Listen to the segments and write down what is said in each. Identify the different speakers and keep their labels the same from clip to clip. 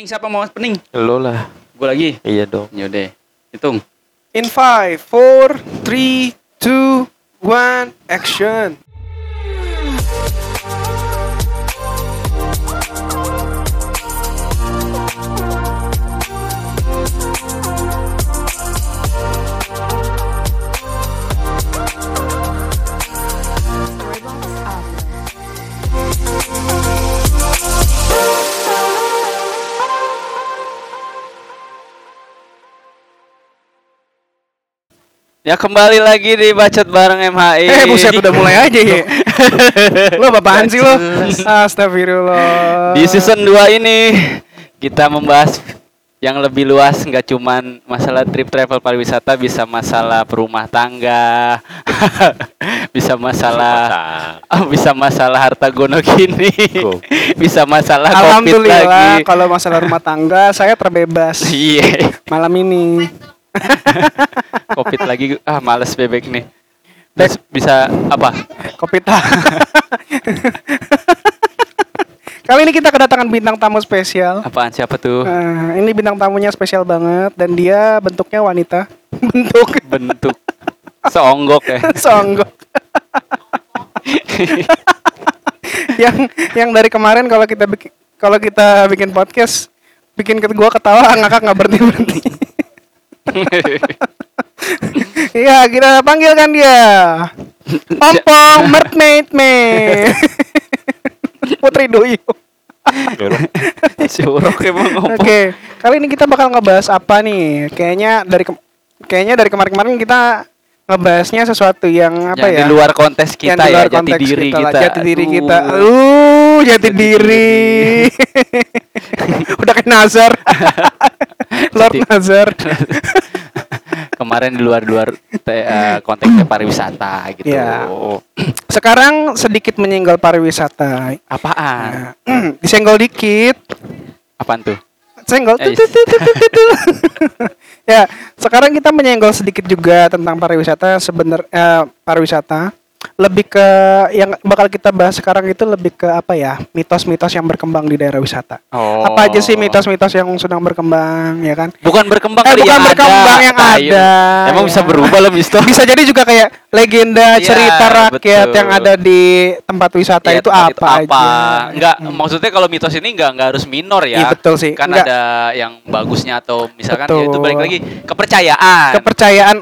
Speaker 1: Pening siapa mau pening?
Speaker 2: Lo lah.
Speaker 1: Gue lagi.
Speaker 2: Iya dong.
Speaker 1: Yaudah. Hitung.
Speaker 3: In 5, 4, 3, 2, 1, action.
Speaker 1: Ya kembali lagi di bacot bareng MHI.
Speaker 3: Eh, buset udah mulai aja ya. lo apaan sih lo? Astagfirullah.
Speaker 1: Di season 2 ini kita membahas yang lebih luas nggak cuman masalah trip travel pariwisata bisa masalah perumah tangga bisa masalah oh, bisa masalah harta gono gini bisa masalah covid
Speaker 3: Alhamdulillah
Speaker 1: lagi
Speaker 3: kalau masalah rumah tangga saya terbebas
Speaker 1: iya
Speaker 3: malam ini.
Speaker 1: covid lagi ah males bebek nih Terus bisa apa
Speaker 3: ta- Kali ini kita kedatangan bintang tamu spesial.
Speaker 1: apaan siapa tuh
Speaker 3: Nah, ini bintang tamunya spesial banget dan dia bentuknya wanita. Bentuk
Speaker 1: bentuk seonggok ya
Speaker 3: songgok. yang yang dari kemarin kalau kita bikin kalau kita bikin podcast bikin gua ketawa ngakak nggak berhenti berhenti. Iya kita panggilkan dia Ompong Mermaid Me Putri Duyung
Speaker 1: emang ngomong
Speaker 3: Oke, kali ini kita bakal ngebahas apa nih? Kayaknya dari ke- kayaknya dari kemarin-kemarin kita ngebahasnya sesuatu yang apa
Speaker 1: yang
Speaker 3: ya?
Speaker 1: di luar kontes kita
Speaker 3: yang di
Speaker 1: ya
Speaker 3: luar
Speaker 1: jati
Speaker 3: konteks
Speaker 1: diri
Speaker 3: kita,
Speaker 1: kita
Speaker 3: jati diri
Speaker 1: Aduh.
Speaker 3: Kita. Uh, jati diri. Udah kayak Nazar. Lord Nazar.
Speaker 1: kemarin di luar luar konteksnya pariwisata gitu
Speaker 3: Iya. Sekarang sedikit menyenggol pariwisata.
Speaker 1: apaan
Speaker 3: Nah, disenggol dikit.
Speaker 1: apaan tuh
Speaker 3: Senggol.
Speaker 1: Eh,
Speaker 3: ya, sekarang kita menyenggol sedikit juga tentang pariwisata sebenar eh, pariwisata. Lebih ke yang bakal kita bahas sekarang itu lebih ke apa ya? Mitos-mitos yang berkembang di daerah wisata.
Speaker 1: oh
Speaker 3: Apa aja sih mitos-mitos yang sedang berkembang, ya kan?
Speaker 1: bukan berkembang
Speaker 3: Eh, bukan
Speaker 1: yang
Speaker 3: berkembang,
Speaker 1: ada.
Speaker 3: yang ada.
Speaker 1: emang
Speaker 3: Ya.
Speaker 1: bisa berubah loh misto
Speaker 3: Bisa jadi juga kayak legenda
Speaker 1: Iya,
Speaker 3: cerita rakyat
Speaker 1: betul.
Speaker 3: yang ada di tempat wisata
Speaker 1: Iya,
Speaker 3: itu
Speaker 1: tempat
Speaker 3: apa, aja.
Speaker 1: Enggak,
Speaker 3: Hmm.
Speaker 1: maksudnya kalau mitos ini enggak enggak harus minor ya.
Speaker 3: Iya, betul sih.
Speaker 1: Kan
Speaker 3: Enggak.
Speaker 1: ada yang bagusnya atau misalkan ya itu balik lagi kepercayaan.
Speaker 3: kepercayaan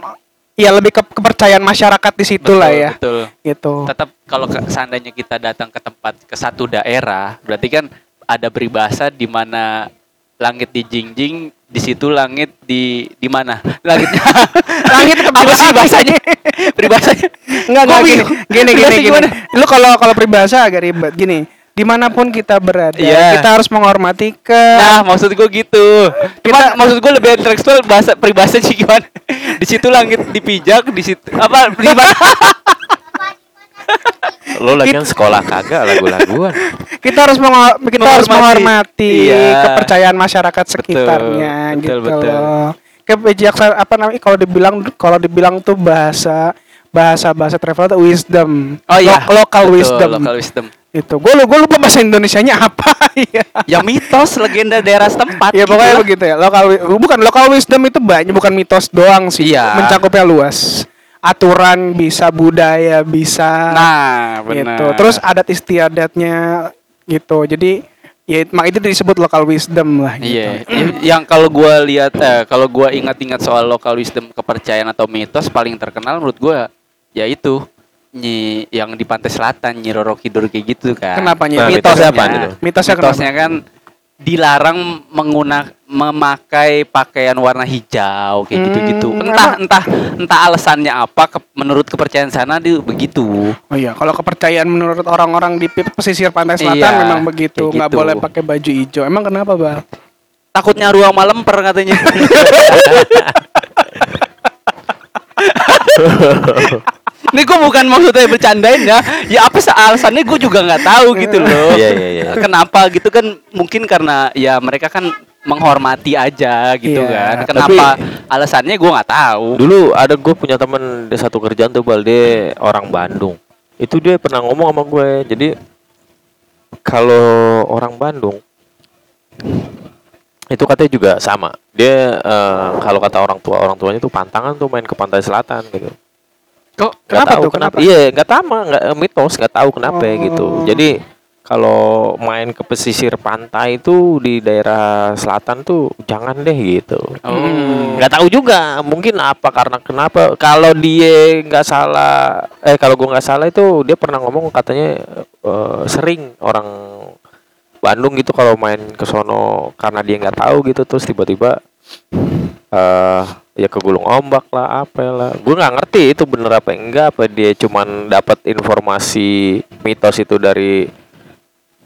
Speaker 3: ya lebih ke kepercayaan masyarakat di situ
Speaker 1: Betul,
Speaker 3: lah ya.
Speaker 1: Betul.
Speaker 3: Gitu.
Speaker 1: Tetap kalau ke- seandainya kita datang ke tempat ke satu daerah, berarti kan ada peribahasa di mana langit dijingjing, di situ langit di di mana? Langitnya
Speaker 3: Langit
Speaker 1: apa sih bahasanya? Peribahasanya.
Speaker 3: Enggak, enggak gini. Gini, gini, gini.
Speaker 1: gimana?
Speaker 3: Lu kalau kalau peribahasa agak ribet. Gini, di mana pun kita berada,
Speaker 1: Iya.
Speaker 3: kita harus menghormati ke
Speaker 1: Nah, maksud gue gitu. Cuma
Speaker 3: Kita-
Speaker 1: maksud gue lebih intelektual bahasa peribahasa sih gimana? Di situ langit dipijak, di situ apa di mana?
Speaker 2: Lo lagi kan sekolah kagak lagu-laguan.
Speaker 3: kita harus kita harus
Speaker 1: Menghormati.
Speaker 3: menghormati
Speaker 1: Iya.
Speaker 3: kepercayaan masyarakat sekitarnya
Speaker 1: betul,
Speaker 3: gitu
Speaker 1: betul.
Speaker 3: loh. Kebijaksanaan apa namanya kalau dibilang kalau dibilang tuh bahasa bahasa bahasa travel itu wisdom.
Speaker 1: Oh iya,
Speaker 3: Lo- local
Speaker 1: Betul,
Speaker 3: wisdom.
Speaker 1: Local wisdom.
Speaker 3: Itu. Gue gue lupa bahasa Indonesianya apa ya.
Speaker 1: Ya mitos legenda daerah setempat.
Speaker 3: Ya pokoknya
Speaker 1: gitulah.
Speaker 3: begitu ya. Lokal bukan lokal wisdom itu banyak bukan mitos doang sih.
Speaker 1: Iya.
Speaker 3: Mencakupnya luas. Aturan bisa budaya bisa
Speaker 1: Nah, benar.
Speaker 3: gitu. Terus adat istiadatnya gitu. Jadi ya mak itu disebut lokal wisdom lah gitu.
Speaker 1: Iya, y- yang kalau gua lihat eh, kalau gua ingat-ingat soal local wisdom kepercayaan atau mitos paling terkenal menurut gua ya itu Nyi yang di pantai selatan Nyi Roro Kidul kayak gitu kan.
Speaker 3: Kenapa Nyi?
Speaker 2: Nah,
Speaker 1: mitosnya
Speaker 2: mitosnya apaan itu?
Speaker 3: Mitosnya
Speaker 1: mitosnya kan dilarang menggunakan memakai pakaian warna hijau kayak
Speaker 3: Hmm,
Speaker 1: gitu-gitu. Entah entah entah alasannya apa ke- menurut kepercayaan sana di begitu.
Speaker 3: Oh iya, kalau kepercayaan menurut orang-orang di pesisir pantai selatan
Speaker 1: Iya,
Speaker 3: memang begitu, nggak
Speaker 1: gitu.
Speaker 3: boleh pakai baju hijau. Emang kenapa, Bang?
Speaker 1: Takutnya ruang malam per katanya. Ini gue bukan maksudnya bercandain ya. Ya apa sih alasannya gue juga nggak tahu gitu loh.
Speaker 2: Iya, iya, iya.
Speaker 1: Kenapa gitu kan? Mungkin karena ya mereka kan menghormati aja gitu
Speaker 3: Iya,
Speaker 1: kan. Kenapa alasannya gue nggak tahu.
Speaker 2: Dulu ada gue punya teman di satu kerjaan tuh Balde orang Bandung. Itu dia pernah ngomong sama gue. Jadi kalau orang Bandung itu katanya juga sama dia eh, kalau kata orang tua orang tuanya tuh pantangan tuh main ke pantai selatan gitu
Speaker 1: Kok
Speaker 3: Kenapa
Speaker 2: tahu
Speaker 3: tuh? Kenapa?
Speaker 2: iya nggak tahu nggak mitos nggak tahu kenapa
Speaker 3: Oh.
Speaker 2: gitu jadi kalau main ke pesisir pantai itu di daerah selatan tuh jangan deh gitu
Speaker 1: Oh.
Speaker 2: nggak tahu juga mungkin apa karena kenapa kalau dia nggak salah eh kalau gua nggak salah itu dia pernah ngomong katanya eh, sering orang Bandung gitu kalau main ke sono karena dia nggak tahu gitu terus tiba-tiba eh ya kegulung ombak lah apa lah gue nggak ngerti itu bener apa enggak apa dia cuman dapat informasi mitos itu dari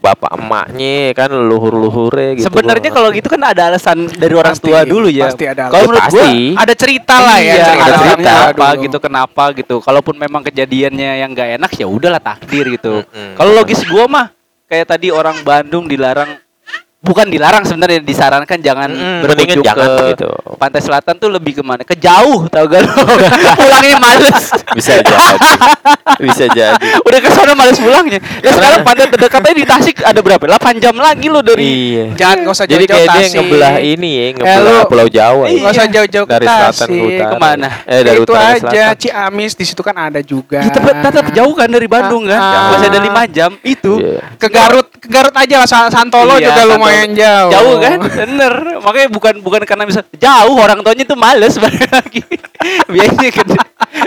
Speaker 2: bapak emaknya kan leluhur leluhure gitu
Speaker 1: Sebenarnya kalau gitu kan ada alasan dari orang
Speaker 3: Pasti,
Speaker 1: tua dulu ya.
Speaker 3: pasti ada
Speaker 1: Kalau menurut gua
Speaker 2: Pasti.
Speaker 3: Ada cerita lah ya,
Speaker 1: iya,
Speaker 3: cerita
Speaker 1: ada
Speaker 2: cerita
Speaker 1: cerita apa
Speaker 3: dulu.
Speaker 1: gitu kenapa gitu. Kalaupun memang kejadiannya yang nggak enak ya udahlah takdir gitu.
Speaker 2: Mm-mm.
Speaker 1: Kalau logis gua mah kayak tadi orang Bandung dilarang bukan dilarang sebenarnya disarankan jangan
Speaker 2: Mm-mm,
Speaker 1: berkunjung
Speaker 2: jangan
Speaker 1: ke
Speaker 2: gitu.
Speaker 1: pantai selatan tuh lebih ke mana? Ke jauh tau gak lo? Pulangnya males.
Speaker 2: bisa jadi bisa jadi
Speaker 1: Udah ke sana males pulangnya. Ya sekarang pantai terdekatnya di Tasik ada berapa? 8 jam lagi lo dari
Speaker 2: iya
Speaker 3: Jangan nggak usah
Speaker 2: jadi
Speaker 3: jauh-jauh
Speaker 2: kayak dia
Speaker 3: Tasik.
Speaker 2: ngebelah ini ya ngebelah
Speaker 3: lu-
Speaker 2: Pulau Jawa ya.
Speaker 3: Nggak usah jauh-jauh
Speaker 2: dari selatan ke utara
Speaker 1: Ke mana?
Speaker 2: eh dari
Speaker 3: itu
Speaker 2: utara
Speaker 3: aja
Speaker 2: selatan
Speaker 3: Ciamis di situ kan ada juga.
Speaker 1: Ya, tetap, tetap jauh kan dari Bandung kan?
Speaker 3: Ah, ah.
Speaker 1: Masih ada 5 jam itu.
Speaker 2: Iya.
Speaker 3: Ke Garut, ke Garut aja lah Sa- Santolo
Speaker 1: Iya,
Speaker 3: juga
Speaker 1: Santolo.
Speaker 3: Lumayan jauh.
Speaker 1: Jauh kan? Bener. Makanya bukan bukan karena bisa jauh orang tuanya tuh males balik lagi. Biasanya ke,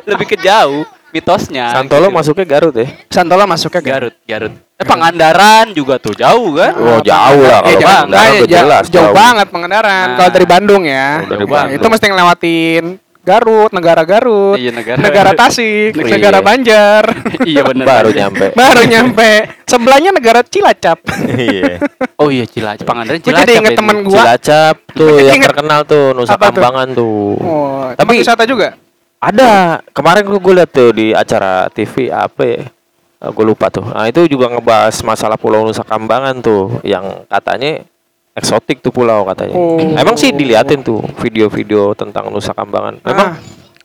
Speaker 1: lebih ke jauh mitosnya.
Speaker 2: Santolo
Speaker 1: gitu.
Speaker 2: masuknya Garut ya
Speaker 3: Santolo masuknya ke
Speaker 1: Garut, Garut. Eh, Pangandaran juga tuh jauh kan?
Speaker 2: Oh, jauh lah
Speaker 3: Eh,
Speaker 2: kalau
Speaker 3: jauh,
Speaker 2: Pangandaran
Speaker 3: enggak,
Speaker 2: udah
Speaker 3: ja-
Speaker 2: jelas,
Speaker 3: jauh,
Speaker 2: jauh.
Speaker 3: banget Pangandaran.
Speaker 1: Nah.
Speaker 3: Kalau dari Bandung ya.
Speaker 2: Oh, dari
Speaker 3: Jauh
Speaker 2: Bandung.
Speaker 3: Itu mesti ngelewatin Garut, negara Garut,
Speaker 1: Iya, negara.
Speaker 3: negara Tasik,
Speaker 2: Iya.
Speaker 3: negara Banjar.
Speaker 1: iya bener.
Speaker 2: baru nyampe
Speaker 3: Baru nyampe. Sebelahnya negara Cilacap.
Speaker 2: iya
Speaker 1: Oh iya Cilacap, Pangandaran
Speaker 3: Gue
Speaker 1: Cilacap.
Speaker 3: jadi inget
Speaker 1: dulu.
Speaker 3: gua.
Speaker 2: Cilacap tuh yang terkenal tuh Nusa
Speaker 3: Apa tuh?
Speaker 2: Kambangan tuh
Speaker 3: Oh,
Speaker 2: Tapi-
Speaker 3: tapi wisata juga.
Speaker 2: ada kemarin gue liat tuh di acara TV apa ya gue lupa tuh nah itu juga ngebahas masalah Pulau Nusa Kambangan tuh yang katanya eksotik tuh pulau katanya
Speaker 3: Oh.
Speaker 2: emang sih diliatin tuh video-video tentang Nusa Kambangan memang
Speaker 3: Ah.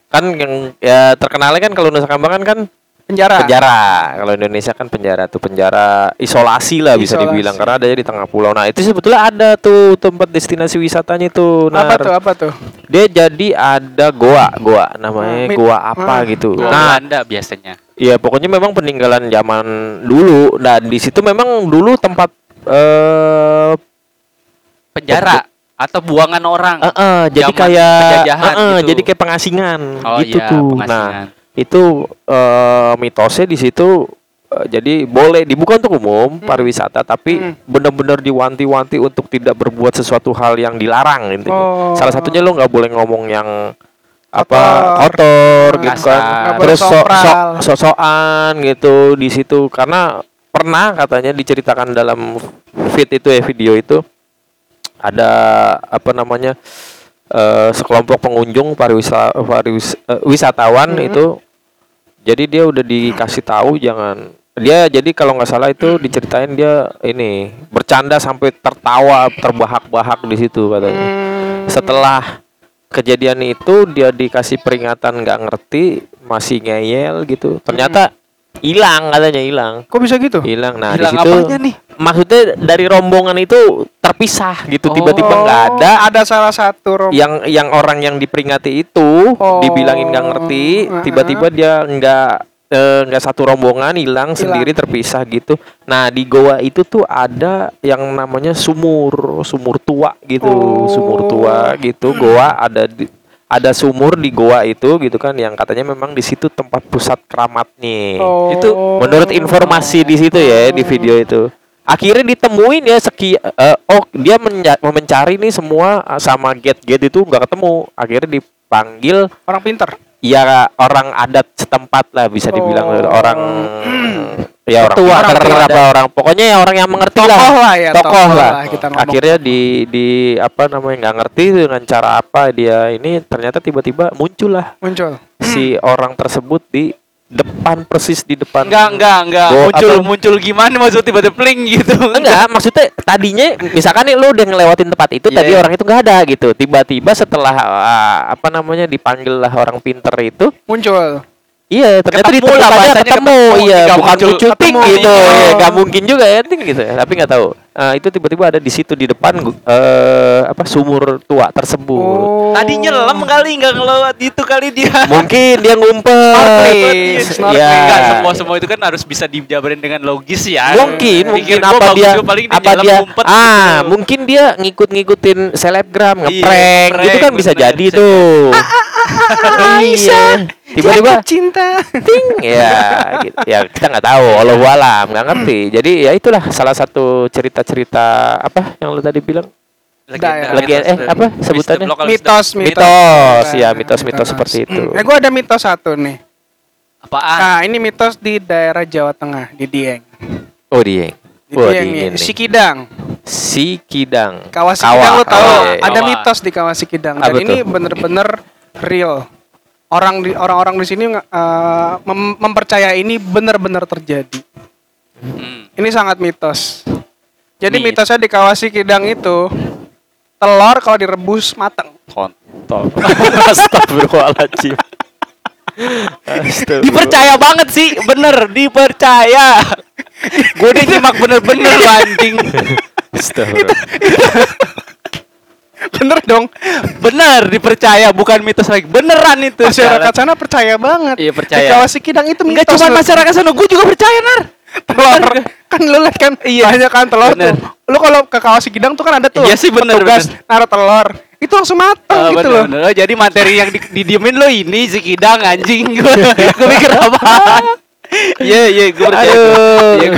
Speaker 2: kan yang ya terkenalnya kan kalau Nusa Kambangan kan
Speaker 3: Penjara.
Speaker 2: penjara kalau Indonesia kan penjara tuh penjara isolasi lah bisa
Speaker 3: Isolasi.
Speaker 2: dibilang karena adanya di tengah pulau nah itu sebetulnya ada tuh tempat destinasi wisatanya tuh
Speaker 3: Apa
Speaker 2: Nar.
Speaker 3: tuh? Apa tuh?
Speaker 2: dia jadi ada goa goa namanya
Speaker 3: Ah, mit-
Speaker 2: goa apa
Speaker 3: ah.
Speaker 2: gitu
Speaker 1: Gua
Speaker 2: nah
Speaker 1: Belanda biasanya.
Speaker 2: Iya pokoknya memang peninggalan zaman dulu dan di situ memang dulu tempat eh
Speaker 1: Penjara atau buangan orang.
Speaker 2: eh, eh, jadi kayak eh, eh,
Speaker 1: gitu.
Speaker 2: jadi kayak pengasingan
Speaker 1: Oh
Speaker 2: gitu
Speaker 1: iya,
Speaker 2: tuh.
Speaker 1: pengasingan.
Speaker 2: Nah, itu eh mitosnya di situ eh, jadi boleh dibuka untuk umum pariwisata tapi
Speaker 3: Hmm.
Speaker 2: benar-benar diwanti-wanti untuk tidak berbuat sesuatu hal yang dilarang intinya.
Speaker 3: Oh.
Speaker 2: Salah satunya lo nggak boleh ngomong yang apa
Speaker 3: Kotor.
Speaker 2: gitu kan terus sok
Speaker 3: sopral.
Speaker 2: sok sok-sokan gitu di situ karena pernah katanya diceritakan dalam feed itu ya video itu ada apa namanya eh, sekelompok pengunjung pariwisata pariwis, eh, wisatawan
Speaker 3: Mhm.
Speaker 2: itu jadi dia udah dikasih tahu jangan dia jadi kalau nggak salah itu diceritain dia ini bercanda sampai tertawa terbahak-bahak di situ katanya
Speaker 3: Hmm.
Speaker 2: setelah kejadian itu dia dikasih peringatan nggak ngerti masih ngeyel gitu ternyata hilang katanya hilang
Speaker 3: Kok bisa gitu?
Speaker 2: hilang nah di situ
Speaker 1: nih?
Speaker 2: maksudnya dari rombongan itu terpisah gitu tiba-tiba nggak
Speaker 3: Oh,
Speaker 2: ada
Speaker 3: Ada salah satu rom-
Speaker 2: yang yang orang yang diperingati itu
Speaker 3: Oh.
Speaker 2: dibilangin nggak ngerti
Speaker 3: Heeh.
Speaker 2: tiba-tiba dia nggak eh, nggak satu rombongan hilang sendiri terpisah gitu nah di goa itu tuh ada yang namanya sumur sumur tua gitu
Speaker 3: Oh.
Speaker 2: sumur tua gitu goa ada di ada sumur di goa itu gitu kan yang katanya memang di situ tempat pusat keramatnya
Speaker 3: Oh.
Speaker 2: itu menurut informasi di situ ya di video itu akhirnya ditemuin ya seki eh, oh dia mencari nih semua eh, sama gate-gate itu nggak ketemu akhirnya dipanggil
Speaker 3: orang pinter.
Speaker 2: Ya orang adat setempat lah bisa dibilang
Speaker 3: Oh.
Speaker 2: orang ya orang
Speaker 1: Tua,
Speaker 2: pinter
Speaker 1: orang
Speaker 2: apa orang pokoknya ya orang yang mengerti
Speaker 3: Tokoh
Speaker 2: lah
Speaker 3: lah ya,
Speaker 2: tokoh
Speaker 3: tokoh
Speaker 2: lah
Speaker 3: lah kita ngomong.
Speaker 2: akhirnya di di apa namanya nggak ngerti dengan cara apa dia ini ternyata tiba-tiba muncul lah
Speaker 3: Muncul.
Speaker 2: si orang tersebut di depan persis di depan
Speaker 1: Enggak, enggak, enggak.
Speaker 2: Go-
Speaker 1: muncul
Speaker 2: apa?
Speaker 1: muncul gimana maksud tiba-tiba pling gitu.
Speaker 2: Enggak, maksudnya tadinya misalkan nih lu udah ngelewatin tempat itu
Speaker 1: Iya,
Speaker 2: tadi
Speaker 1: iya.
Speaker 2: orang itu nggak ada gitu. Tiba-tiba setelah ah, apa namanya dipanggil lah orang pinter itu
Speaker 3: Muncul.
Speaker 2: Iya, ternyata
Speaker 1: Ketemu lah, bahasanya
Speaker 2: ketemu,
Speaker 1: ketemu,
Speaker 2: iya,
Speaker 1: nggak
Speaker 2: bukan
Speaker 1: muncul-
Speaker 2: muncul ting gitu,
Speaker 3: Oh.
Speaker 2: ya nggak mungkin juga ya ting gitu, ya. tapi nggak tahu. Eh, itu tiba-tiba ada di situ di depan eh apa sumur tua tersebut.
Speaker 3: Oh.
Speaker 1: Tadi nyelam kali nggak ngelewat itu kali dia.
Speaker 2: Mungkin dia ngumpet. Iya.
Speaker 1: Enggak semua semua itu kan harus bisa dijabarin dengan logis ya.
Speaker 2: Mungkin, mungkin
Speaker 1: Pikir
Speaker 2: apa dia
Speaker 1: paling
Speaker 2: apa
Speaker 1: nyelam
Speaker 2: dia
Speaker 1: ngumpet
Speaker 2: ah
Speaker 1: gitu.
Speaker 2: mungkin dia ngikut-ngikutin selebgram
Speaker 1: Iya,
Speaker 2: ngeprank gitu kan bisa
Speaker 1: bener,
Speaker 2: jadi
Speaker 1: bisa
Speaker 2: tuh iya tiba-tiba
Speaker 3: cinta.
Speaker 2: ting ya gitu. ya kita nggak tahu Allah alam nggak ngerti jadi ya itulah salah satu cerita-cerita apa yang lu tadi bilang
Speaker 3: Daerah.
Speaker 2: Lagi- eh, apa sebutannya?
Speaker 3: Mitos, mitos.
Speaker 2: mitos ya mitos-mitos seperti itu
Speaker 3: Hmm. Eh, gue ada mitos satu nih.
Speaker 1: Apaan?
Speaker 3: Nah, ini mitos di daerah Jawa Tengah, di Dieng.
Speaker 2: oh Dieng
Speaker 3: Di
Speaker 2: Wah,
Speaker 3: Dieng. Sikidang.
Speaker 2: si Kidang
Speaker 3: Kawah Sikidang lo tahu?
Speaker 2: Kawah, iya, iya.
Speaker 3: Ada mitos di Kawah Sikidang dan ini bener-bener real. Orang di orang-orang di sini eh, mem- mempercaya ini benar-benar terjadi.
Speaker 1: Hmm.
Speaker 3: Ini sangat mitos. Jadi
Speaker 1: Mit-
Speaker 3: mitosnya di Kawah Sikidang itu telur kalau direbus mateng.
Speaker 1: Kontol.
Speaker 2: Astagfirullahaladzim Astagfirullah.
Speaker 1: dipercaya banget sih, bener dipercaya. Gue udah nyimak bener-bener anjing.
Speaker 2: Astagfirullah.
Speaker 3: Bener dong.
Speaker 1: Bener dipercaya, bukan mitos lagi. Beneran itu.
Speaker 3: Masyarakat sana percaya banget.
Speaker 1: Iya, percaya.
Speaker 3: Di Kawah Sikidang itu
Speaker 1: Enggak
Speaker 3: mitos.
Speaker 1: cuma
Speaker 3: loh.
Speaker 1: masyarakat sana, gue juga percaya nar.
Speaker 3: telur kan lu lihat kan
Speaker 1: Iya.
Speaker 3: banyak kan telur
Speaker 1: Bener.
Speaker 3: tuh lu kalau ke kawah Sikidang tuh kan ada tuh
Speaker 1: Iya sih, bener,
Speaker 3: petugas
Speaker 1: bener.
Speaker 3: naruh telur itu langsung mateng
Speaker 1: Oh,
Speaker 3: gitu
Speaker 1: bener,
Speaker 3: loh
Speaker 1: bener. Oh, jadi materi yang di, didiemin lo ini si kidang anjing. Gue gue pikir apa? Iya iya gue percaya.
Speaker 2: Aduh.
Speaker 1: Iya,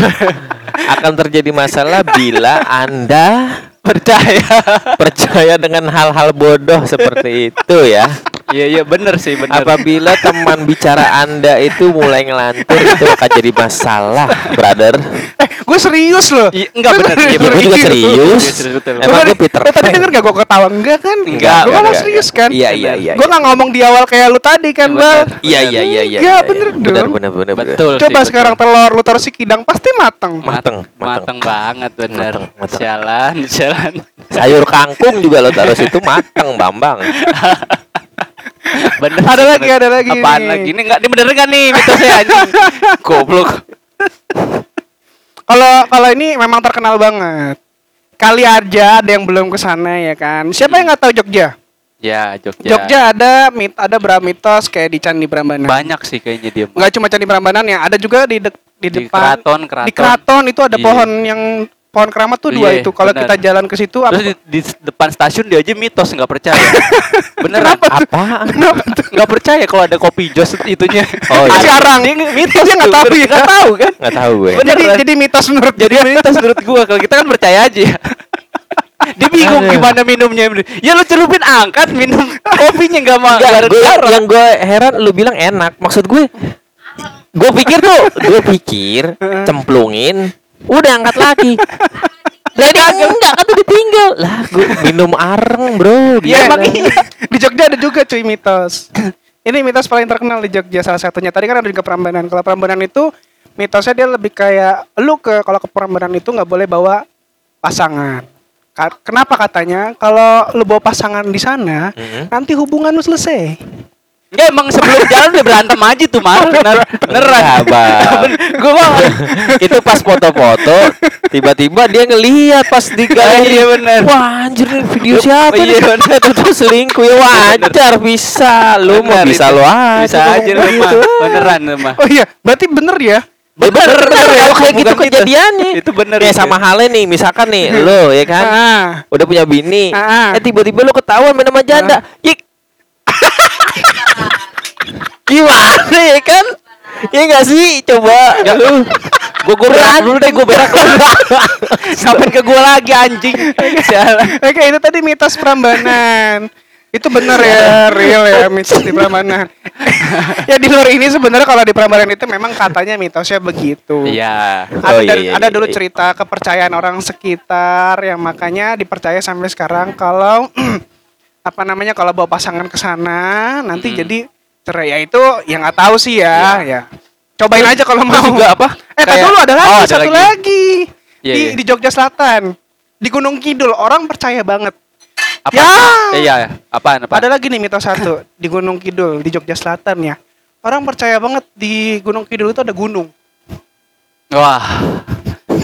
Speaker 2: akan terjadi masalah bila Anda
Speaker 1: percaya.
Speaker 2: percaya dengan hal-hal bodoh seperti itu ya.
Speaker 1: Iya iya bener sih bener.
Speaker 2: Apabila teman bicara Anda itu mulai ngelantur itu akan jadi masalah, brother.
Speaker 3: eh gue serius loh
Speaker 1: Iya, enggak bener. Iya,
Speaker 2: Ya, gue juga serius.
Speaker 1: Iya, serius, betul.
Speaker 2: Emang gue Peter
Speaker 3: Lo tadi
Speaker 2: Pan.
Speaker 3: denger gak gue ketawa enggak kan
Speaker 1: Enggak,
Speaker 3: gue ngomong serius kan
Speaker 2: Iya, iya, iya.
Speaker 3: gue gak ngomong di awal kayak lu tadi kan
Speaker 1: Iya,
Speaker 3: bang.
Speaker 2: Iya iya iya iya.
Speaker 3: Iya,
Speaker 2: iya,
Speaker 3: bener
Speaker 2: iya.
Speaker 3: dong.
Speaker 2: Bener bener bener. bener.
Speaker 1: Betul.
Speaker 3: coba sekarang telur lu taruh Sikidang pasti mateng
Speaker 2: Mateng, mateng.
Speaker 1: banget
Speaker 2: mateng.
Speaker 1: Jalan jalan.
Speaker 2: Sayur kangkung juga lo taruh situ mateng, Bambang.
Speaker 1: Bener.
Speaker 3: Ada lagi,
Speaker 1: bener.
Speaker 3: ada lagi
Speaker 1: Apaan
Speaker 3: nih.
Speaker 1: lagi? Ini enggak ini bener enggak nih mitosnya anjing? Goblok.
Speaker 3: kalau kalau ini memang terkenal banget kali aja ada yang belum ke sana ya kan siapa yang nggak tahu Jogja
Speaker 1: Ya, Jogja.
Speaker 3: Jogja ada mit ada berapa mitos kayak di Candi Prambanan
Speaker 1: Banyak sih kayaknya dia.
Speaker 3: nggak cuma Candi Prambanan ya ada juga di dek- di,
Speaker 1: Di
Speaker 3: depan
Speaker 1: keraton, keraton.
Speaker 3: di keraton itu ada
Speaker 1: Iya.
Speaker 3: pohon yang pohon keramat tuh dua
Speaker 1: Iya,
Speaker 3: itu kalau kita jalan ke situ apa
Speaker 1: Terus di, di depan stasiun dia aja mitos nggak percaya. Beneran?
Speaker 2: Apa?
Speaker 1: Nggak percaya kalau ada kopi jos itunya.
Speaker 2: Oh, iya.
Speaker 3: sekarang
Speaker 1: Dia mitos
Speaker 3: dia nggak tahu ya
Speaker 1: nggak tahu kan?
Speaker 2: Nggak tahu gue.
Speaker 1: Bener,
Speaker 3: jadi jadi mitos menurut
Speaker 1: Jadi mitos menurut gua kalau kita kan percaya aja ya. Dia bingung
Speaker 2: Aduh.
Speaker 1: gimana minumnya. Ya lu celupin angkat minum kopinya nggak mau
Speaker 2: Enggak,
Speaker 1: nggak
Speaker 2: gue yang gue heran lu bilang enak. Maksud gue gue pikir tuh, gue pikir cemplungin, udah angkat lagi. Jadi enggak kan tuh ditinggal. Lah, gue minum areng, Bro.
Speaker 3: Iya iya. Di Jogja ada juga cuy mitos. Ini mitos paling terkenal di Jogja salah satunya. Tadi kan ada juga Prambanan. Kalau Prambanan itu mitosnya dia lebih kayak lu ke kalau ke Prambanan itu nggak boleh bawa pasangan. Kenapa katanya? Kalau lu bawa pasangan di sana,
Speaker 2: Mhm.
Speaker 3: nanti hubungan lu selesai.
Speaker 1: Enggak emang sebelum jalan udah berantem aja tuh Mar. Bener, beneran.
Speaker 2: Enggak, Bang.
Speaker 1: Mah
Speaker 2: itu pas foto-foto tiba-tiba dia ngelihat pas di galeri
Speaker 1: Iya, bener.
Speaker 2: wah anjir nih video siapa
Speaker 1: Iya,
Speaker 2: nih
Speaker 1: bener.
Speaker 2: itu selingkuh ya wajar bisa lu mau
Speaker 1: Bener,
Speaker 2: bisa
Speaker 1: itu.
Speaker 2: lu aja
Speaker 1: Bisa aja lu mah.
Speaker 2: gitu.
Speaker 1: Beneran lu mah.
Speaker 3: Oh iya, berarti bener ya?
Speaker 2: bener, bener,
Speaker 1: Bener, ya,
Speaker 2: kalau kayak gitu
Speaker 1: mitos.
Speaker 2: kejadiannya
Speaker 1: Itu bener,
Speaker 2: kayak
Speaker 1: itu.
Speaker 2: sama halnya nih misalkan nih lo ya kan
Speaker 3: Ah.
Speaker 2: udah punya bini
Speaker 3: Ah.
Speaker 2: eh tiba-tiba lu ketahuan main sama janda Yik. Gimana ya kan ya nggak sih coba lu
Speaker 1: Gua gua berak dulu deh, gua berak dulu. Sampai ke gua lagi anjing. Sialan.
Speaker 3: Oke, itu tadi mitos Prambanan. Itu bener ya, real ya mitos di Prambanan. ya di luar ini sebenarnya kalau di Prambanan itu memang katanya mitosnya begitu.
Speaker 1: Iya.
Speaker 3: Ada,
Speaker 2: Oh, iya, iya,
Speaker 3: ada
Speaker 2: iya,
Speaker 3: dulu
Speaker 2: iya.
Speaker 3: cerita kepercayaan orang sekitar yang makanya dipercaya sampai sekarang kalau apa namanya kalau bawa pasangan ke sana nanti
Speaker 1: Mm.
Speaker 3: jadi cerai ya itu yang nggak tahu sih ya, ya. Cobain aja kalau mau.
Speaker 1: juga apa?
Speaker 3: Eh, tar
Speaker 1: Kayak-
Speaker 3: dulu ada lagi
Speaker 1: Oh, ada
Speaker 3: satu
Speaker 1: lagi.
Speaker 3: lagi.
Speaker 1: Iya,
Speaker 3: di,
Speaker 1: iya.
Speaker 3: di Jogja Selatan. Di Gunung Kidul orang percaya banget.
Speaker 1: Apa?
Speaker 3: Ya.
Speaker 1: Eh, Iya, apaan apa?
Speaker 3: Ada lagi nih mitos satu di Gunung Kidul di Jogja Selatan ya. orang percaya banget di Gunung Kidul itu ada gunung.
Speaker 1: Wah.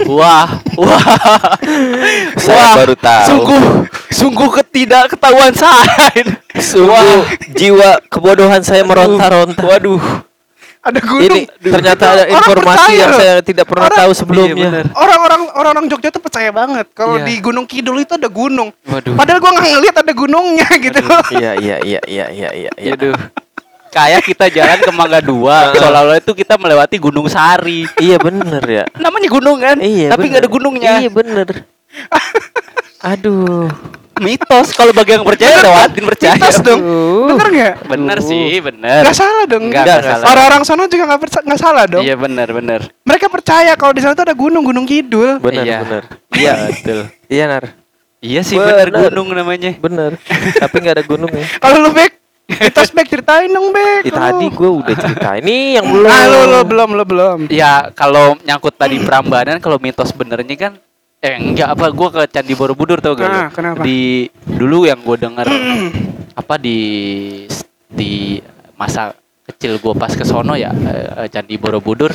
Speaker 1: Wah, wah.
Speaker 2: Saya
Speaker 1: Wah,
Speaker 2: baru tahu.
Speaker 1: Sungguh sungguh ketidak ketahuan saya.
Speaker 2: Sungguh jiwa kebodohan saya meronta-ronta.
Speaker 1: Waduh.
Speaker 3: Ada gunung.
Speaker 2: Ini ternyata ada informasi yang saya tidak pernah
Speaker 3: Orang-
Speaker 2: tahu
Speaker 1: Iya,
Speaker 2: sebelumnya.
Speaker 1: bener.
Speaker 3: Orang-orang orang-orang Jogja tuh percaya banget kalau
Speaker 1: Iya.
Speaker 3: di Gunung Kidul itu ada gunung.
Speaker 1: Waduh.
Speaker 3: Padahal gua nggak ngeliat ada gunungnya gitu.
Speaker 2: Iya iya iya iya iya iya. iya.
Speaker 1: Aduh. Kayak kita jalan ke Mangga Dua, seolah-olah itu kita melewati Gunung Sari.
Speaker 2: Iya bener ya.
Speaker 1: Namanya gunung kan?
Speaker 2: Iya.
Speaker 1: Tapi nggak ada gunungnya.
Speaker 2: Iya bener. Aduh.
Speaker 1: Mitos kalau bagi yang percaya lewatin percaya.
Speaker 3: Mitos dong.
Speaker 2: Uh.
Speaker 3: Bener nggak?
Speaker 1: Bener sih, bener.
Speaker 3: Nggak salah dong.
Speaker 1: Nggak,
Speaker 2: nggak
Speaker 1: salah.
Speaker 3: Orang-orang sana juga nggak persa- nggak salah dong.
Speaker 1: Iya bener bener.
Speaker 3: Mereka percaya kalau di sana tuh ada gunung Gunung Kidul.
Speaker 2: Bener
Speaker 1: Iya.
Speaker 2: bener. Iya betul. Iya nar.
Speaker 1: Iya sih
Speaker 2: Bener.
Speaker 1: bener, gunung namanya.
Speaker 2: Bener. Tapi nggak ada gunungnya.
Speaker 3: Kalau lu Bek, mitos Bek ceritain dong Bek.
Speaker 2: Ih,
Speaker 3: lu.
Speaker 2: tadi gue udah cerita. Ini yang belum.
Speaker 3: Ah, lu, lu belum, lu belum.
Speaker 1: Ya kalau nyangkut tadi Prambanan kalau mitos benernya kan eh enggak apa gua ke Candi Borobudur tau gak lu?
Speaker 3: Nah, kenapa?
Speaker 1: Di dulu yang gue denger apa di di masa kecil gua pas ke sono ya eh, Candi Borobudur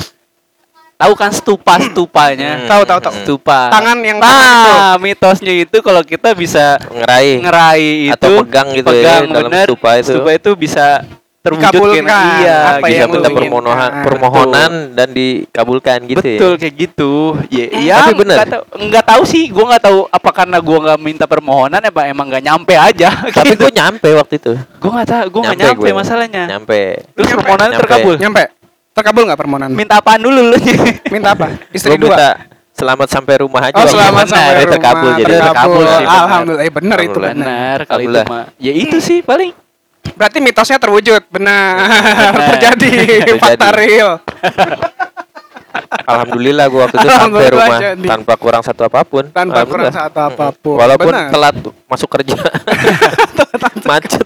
Speaker 1: tahu kan stupa-stupanya
Speaker 2: Hmm.
Speaker 3: Tahu, tahu, tahu.
Speaker 1: stupa
Speaker 3: Tangan yang tangan
Speaker 1: nah mitosnya itu kalau kita bisa
Speaker 2: Ngeraih.
Speaker 1: ngerai itu
Speaker 2: Atau pegang gitu ya,
Speaker 1: pegang,
Speaker 2: dalam
Speaker 1: bener,
Speaker 2: stupa itu.
Speaker 1: stupa itu bisa terwujud kayak
Speaker 3: Dikabulkan,
Speaker 1: iya
Speaker 3: apa
Speaker 2: Bisa
Speaker 3: yang
Speaker 2: minta permohonan permohonan dan dikabulkan gitu
Speaker 1: betul
Speaker 2: ya.
Speaker 1: kayak gitu ya ya
Speaker 2: Tapi bener.
Speaker 1: nggak tahu nggak tahu sih gue nggak tahu apa karena gue nggak minta permohonan apa emang nggak nyampe aja
Speaker 2: Tapi gue nyampe waktu itu.
Speaker 1: gue nggak tahu gue nggak
Speaker 2: Nyampe
Speaker 1: nyampe,
Speaker 2: gue.
Speaker 1: masalahnya
Speaker 2: Nyampe.
Speaker 1: terus
Speaker 3: Nyampe.
Speaker 1: permohonan
Speaker 2: Nyampe.
Speaker 1: terkabul
Speaker 3: Nyampe. Terkabul nggak permohonan?
Speaker 1: minta apaan dulu lu
Speaker 3: Minta apa? Istri
Speaker 2: Gua
Speaker 3: dua.
Speaker 2: minta selamat sampai rumah aja.
Speaker 3: Oh, selamat
Speaker 2: itu.
Speaker 3: sampai rumah.
Speaker 2: terkabul jadi
Speaker 1: terkabul
Speaker 3: terkabul.
Speaker 1: sih, benar.
Speaker 3: Alhamdulillah, eh, bener itu benar.
Speaker 1: benar kalau itu mah ya itu sih paling
Speaker 3: Berarti mitosnya terwujud, benar.
Speaker 1: Benar.
Speaker 3: Terjadi,
Speaker 2: Terjadi.
Speaker 3: fakta real.
Speaker 2: Alhamdulillah gua waktu itu sampai rumah
Speaker 3: jadi.
Speaker 2: tanpa kurang satu apa pun.
Speaker 3: Tanpa kurang satu apa pun.
Speaker 2: Walaupun
Speaker 3: Benar.
Speaker 2: telat masuk kerja. Macet.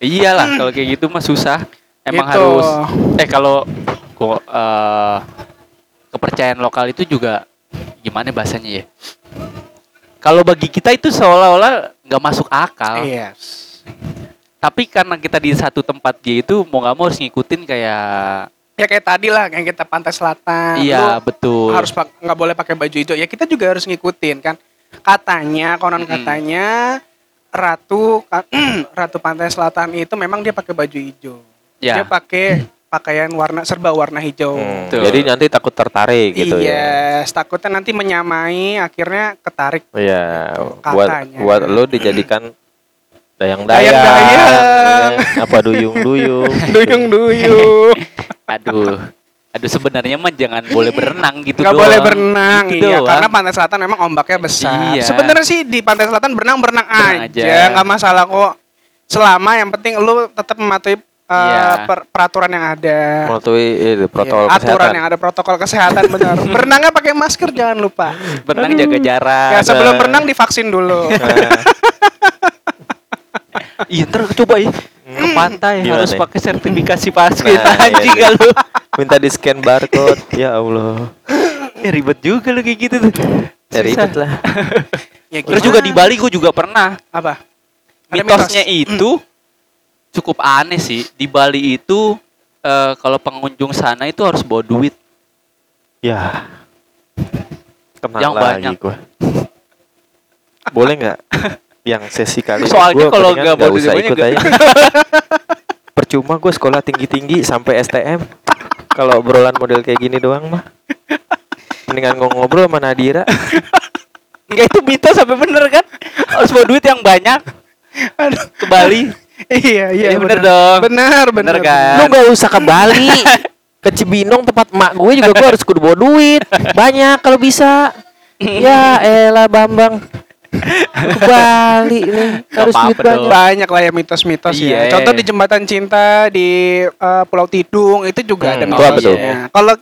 Speaker 1: iyalah kalau kayak gitu mah susah emang
Speaker 3: Gitu.
Speaker 1: harus eh kalau gua eh, kepercayaan lokal itu juga gimana bahasanya ya kalau bagi kita itu seolah-olah nggak masuk akal
Speaker 3: Yes.
Speaker 1: tapi karena kita di satu tempat gitu mau nggak mau harus ngikutin kayak
Speaker 3: Ya kayak tadi lah, kayak kita pantai selatan.
Speaker 1: iya
Speaker 3: Lu
Speaker 1: betul
Speaker 3: harus nggak boleh pakai baju hijau. Ya kita juga harus ngikutin kan. Katanya, konon
Speaker 1: Mm-mm.
Speaker 3: katanya ratu ratu pantai selatan itu memang dia pakai baju hijau.
Speaker 1: ya
Speaker 3: Dia pakai pakaian warna serba warna hijau.
Speaker 2: Hmm,
Speaker 1: Betul.
Speaker 2: Jadi nanti takut tertarik gitu
Speaker 3: iya,
Speaker 2: ya.
Speaker 3: takutnya nanti menyamai, akhirnya ketarik.
Speaker 2: Iya, buat
Speaker 3: Katanya.
Speaker 2: buat lo dijadikan dayang-dayang.
Speaker 3: Dayang-dayang.
Speaker 2: ya, apa duyung-duyung.
Speaker 3: Duyung-duyung.
Speaker 1: aduh aduh sebenarnya mah jangan boleh berenang gitu
Speaker 3: Nggak
Speaker 1: doang.
Speaker 3: boleh berenang,
Speaker 1: Gitu
Speaker 3: iya.
Speaker 1: doang.
Speaker 3: Karena pantai selatan memang ombaknya besar.
Speaker 1: Iya.
Speaker 3: Sebenarnya sih di pantai selatan berenang-berenang
Speaker 1: Berenang
Speaker 3: aja,
Speaker 1: aja.
Speaker 3: nggak masalah kok. Selama yang penting lu tetap mematuhi uh,
Speaker 1: Iya.
Speaker 3: per- peraturan yang ada.
Speaker 2: Mematuhi itu protokol
Speaker 3: Iya, aturan
Speaker 2: kesehatan.
Speaker 3: yang ada protokol kesehatan benar. Berenangnya pakai masker jangan lupa.
Speaker 1: berenang jaga jarak
Speaker 3: Ya sebelum berenang divaksin dulu.
Speaker 2: Nah,
Speaker 1: iya ntar coba ya ke pantai
Speaker 2: Gimana
Speaker 1: harus
Speaker 2: nih?
Speaker 1: pakai sertifikasi paskit
Speaker 2: Nah, iya,
Speaker 1: anjing
Speaker 2: iya.
Speaker 1: lu
Speaker 2: minta di scan barcode. Ya Allah.
Speaker 1: ya, ribet juga lu kayak gitu tuh
Speaker 2: Ya ribet lah.
Speaker 3: Ya,
Speaker 1: terus juga di Bali gue juga pernah
Speaker 3: apa?
Speaker 1: Mitosnya
Speaker 3: mitos.
Speaker 1: itu cukup aneh sih di Bali itu eh, kalau pengunjung sana itu harus bawa duit
Speaker 2: Ya. Kena
Speaker 1: Yang
Speaker 2: lagi
Speaker 1: banyak.
Speaker 2: gua. Boleh nggak? Yang sesi kali
Speaker 1: Soalnya
Speaker 2: gua
Speaker 1: kalau nggak bawa duit
Speaker 2: ikut aja. Percuma gue sekolah tinggi-tinggi sampai STM. Kalau obrolan model kayak gini doang mah. Mendingan ngomong ngobrol sama Nadira.
Speaker 1: Enggak itu mitos sampai bener kan harus bawa duit yang banyak
Speaker 3: Aduh.
Speaker 1: ke Bali
Speaker 3: Iya, iya,
Speaker 1: Iya, bener
Speaker 3: benar.
Speaker 1: dong.
Speaker 3: Benar, benar.
Speaker 1: Bener kan?
Speaker 2: Lu gak usah ke Bali. Ke Cibinong tempat emak gue juga gue harus kudu bawa duit. Banyak kalau bisa. Ya elah Bambang. Ke Bali nih harus duit banyak.
Speaker 3: Banyak lah ya mitos-mitos
Speaker 1: Iya.
Speaker 3: ya. Contoh di jembatan cinta di eh, Pulau Tidung itu juga
Speaker 2: Hmm,
Speaker 3: ada mitosnya. Kalau